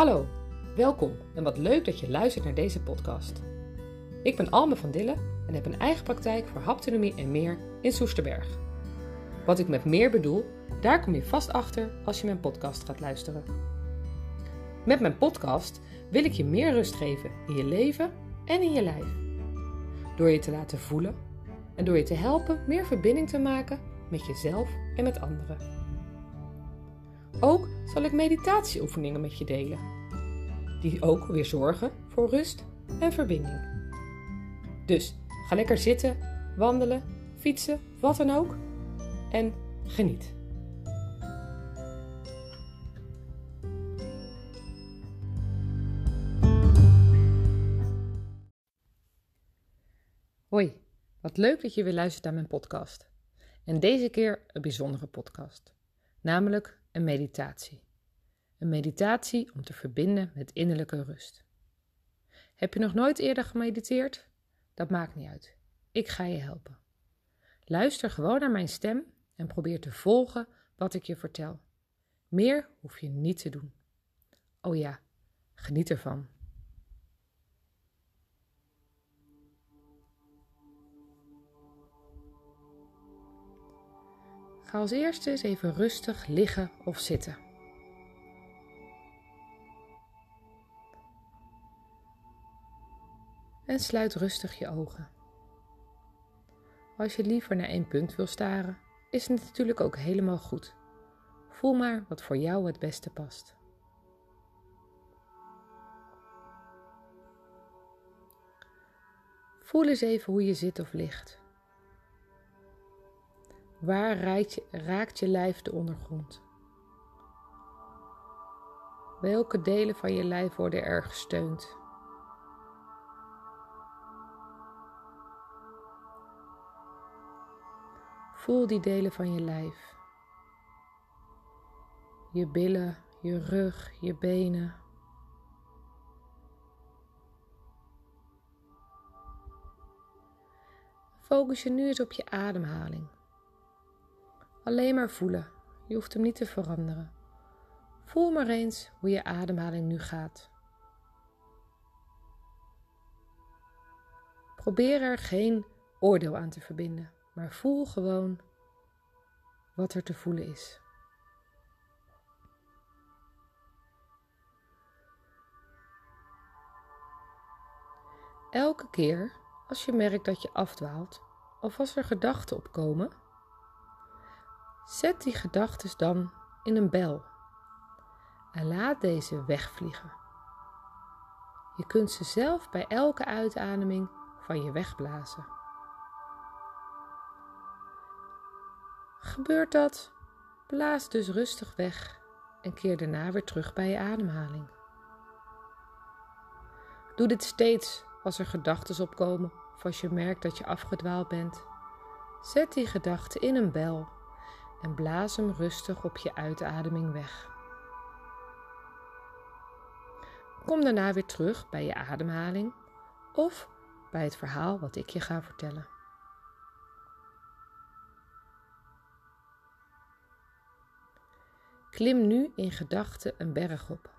Hallo, welkom en wat leuk dat je luistert naar deze podcast. Ik ben Alme van Dille en heb een eigen praktijk voor haptonomie en meer in Soesterberg. Wat ik met meer bedoel, daar kom je vast achter als je mijn podcast gaat luisteren. Met mijn podcast wil ik je meer rust geven in je leven en in je lijf. Door je te laten voelen en door je te helpen meer verbinding te maken met jezelf en met anderen. Ook zal ik meditatieoefeningen met je delen, die ook weer zorgen voor rust en verbinding. Dus ga lekker zitten, wandelen, fietsen, wat dan ook en geniet. Hoi, wat leuk dat je weer luistert naar mijn podcast. En deze keer een bijzondere podcast, namelijk een meditatie. Een meditatie om te verbinden met innerlijke rust. Heb je nog nooit eerder gemediteerd? Dat maakt niet uit. Ik ga je helpen. Luister gewoon naar mijn stem en probeer te volgen wat ik je vertel. Meer hoef je niet te doen. Oh ja, geniet ervan. Ga als eerste eens even rustig liggen of zitten. En sluit rustig je ogen. Als je liever naar één punt wil staren, is het natuurlijk ook helemaal goed. Voel maar wat voor jou het beste past. Voel eens even hoe je zit of ligt. Waar raakt je, raakt je lijf de ondergrond? Welke delen van je lijf worden er gesteund? Voel die delen van je lijf. Je billen, je rug, je benen. Focus je nu eens op je ademhaling. Alleen maar voelen. Je hoeft hem niet te veranderen. Voel maar eens hoe je ademhaling nu gaat. Probeer er geen oordeel aan te verbinden, maar voel gewoon wat er te voelen is. Elke keer als je merkt dat je afdwaalt of als er gedachten opkomen, Zet die gedachten dan in een bel en laat deze wegvliegen. Je kunt ze zelf bij elke uitademing van je wegblazen. Gebeurt dat? Blaas dus rustig weg en keer daarna weer terug bij je ademhaling. Doe dit steeds als er gedachten opkomen of als je merkt dat je afgedwaald bent. Zet die gedachten in een bel en blaas hem rustig op je uitademing weg. Kom daarna weer terug bij je ademhaling of bij het verhaal wat ik je ga vertellen. Klim nu in gedachten een berg op.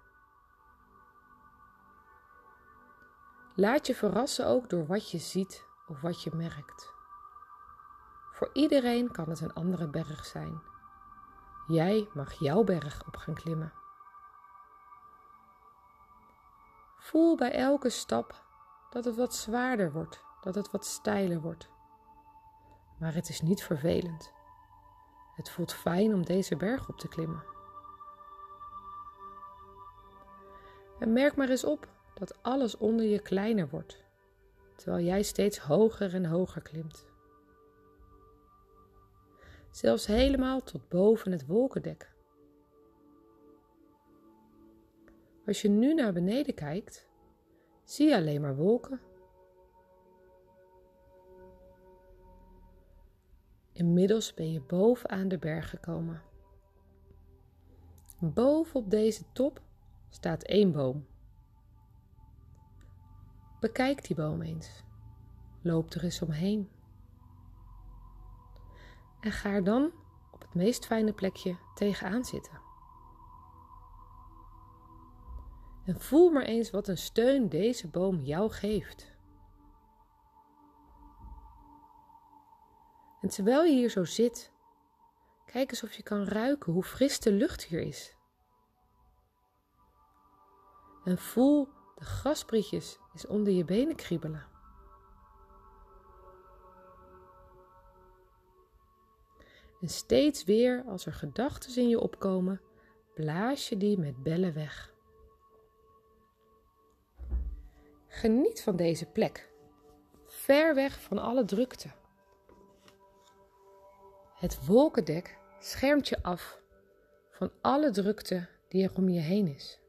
Laat je verrassen ook door wat je ziet of wat je merkt. Voor iedereen kan het een andere berg zijn. Jij mag jouw berg op gaan klimmen. Voel bij elke stap dat het wat zwaarder wordt, dat het wat steiler wordt. Maar het is niet vervelend. Het voelt fijn om deze berg op te klimmen. En merk maar eens op dat alles onder je kleiner wordt, terwijl jij steeds hoger en hoger klimt zelfs helemaal tot boven het wolkendek. Als je nu naar beneden kijkt, zie je alleen maar wolken. Inmiddels ben je bovenaan de berg gekomen. Boven op deze top staat één boom. Bekijk die boom eens. Loop er eens omheen en ga er dan op het meest fijne plekje tegenaan zitten. En voel maar eens wat een steun deze boom jou geeft. En terwijl je hier zo zit, kijk eens of je kan ruiken hoe fris de lucht hier is. En voel de grasprietjes eens onder je benen kriebelen. En steeds weer als er gedachten in je opkomen, blaas je die met bellen weg. Geniet van deze plek, ver weg van alle drukte. Het wolkendek schermt je af van alle drukte die er om je heen is.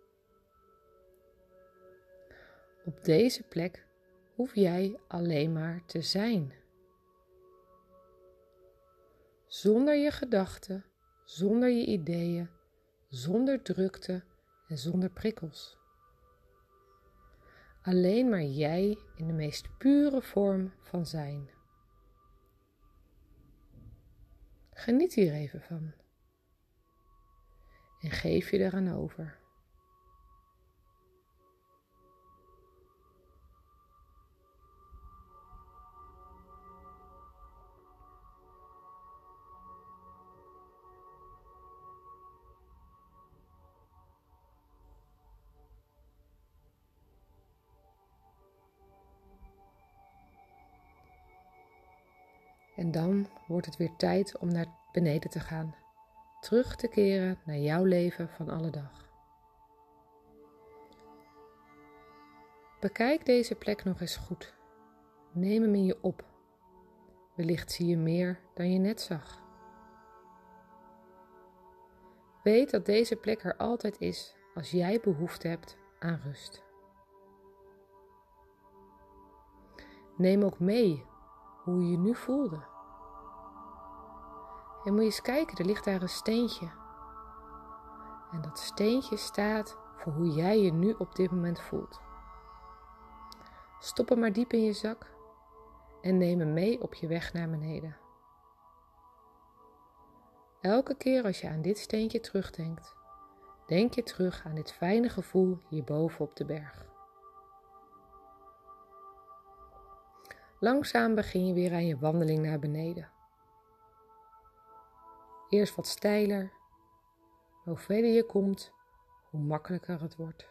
Op deze plek hoef jij alleen maar te zijn. Zonder je gedachten, zonder je ideeën, zonder drukte en zonder prikkels. Alleen maar jij in de meest pure vorm van zijn. Geniet hier even van. En geef je eraan over. En dan wordt het weer tijd om naar beneden te gaan. Terug te keren naar jouw leven van alle dag. Bekijk deze plek nog eens goed. Neem hem in je op. Wellicht zie je meer dan je net zag. Weet dat deze plek er altijd is als jij behoefte hebt aan rust. Neem ook mee hoe je je nu voelde. En moet je eens kijken, er ligt daar een steentje. En dat steentje staat voor hoe jij je nu op dit moment voelt. Stop hem maar diep in je zak en neem hem mee op je weg naar beneden. Elke keer als je aan dit steentje terugdenkt, denk je terug aan dit fijne gevoel hierboven op de berg. Langzaam begin je weer aan je wandeling naar beneden. Eerst wat steiler. Hoe verder je komt, hoe makkelijker het wordt.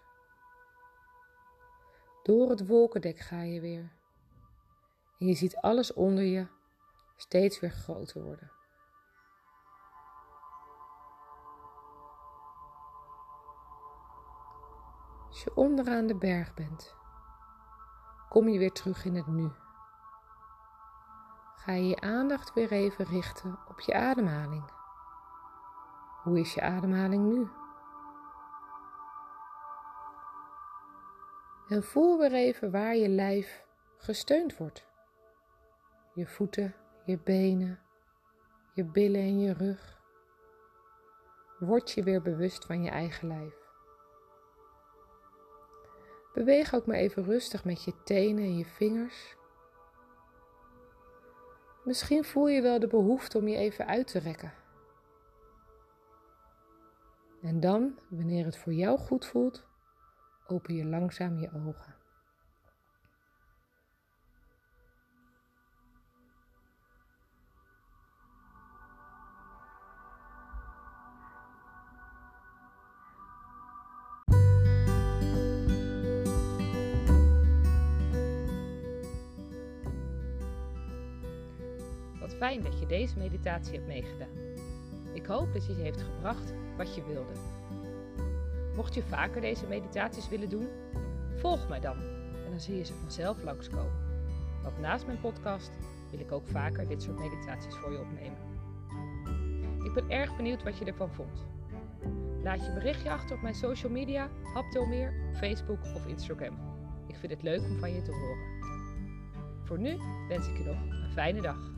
Door het wolkendek ga je weer. En je ziet alles onder je steeds weer groter worden. Als je onderaan de berg bent, kom je weer terug in het nu. Ga je je aandacht weer even richten op je ademhaling. Hoe is je ademhaling nu? En voel weer even waar je lijf gesteund wordt. Je voeten, je benen, je billen en je rug. Word je weer bewust van je eigen lijf. Beweeg ook maar even rustig met je tenen en je vingers. Misschien voel je wel de behoefte om je even uit te rekken. En dan, wanneer het voor jou goed voelt, open je langzaam je ogen. Wat fijn dat je deze meditatie hebt meegedaan. Ik hoop dat je je heeft gebracht wat je wilde. Mocht je vaker deze meditaties willen doen, volg mij dan en dan zie je ze vanzelf langskomen. Want naast mijn podcast wil ik ook vaker dit soort meditaties voor je opnemen. Ik ben erg benieuwd wat je ervan vond. Laat je berichtje achter op mijn social media, Haptomeer, Facebook of Instagram. Ik vind het leuk om van je te horen. Voor nu wens ik je nog een fijne dag.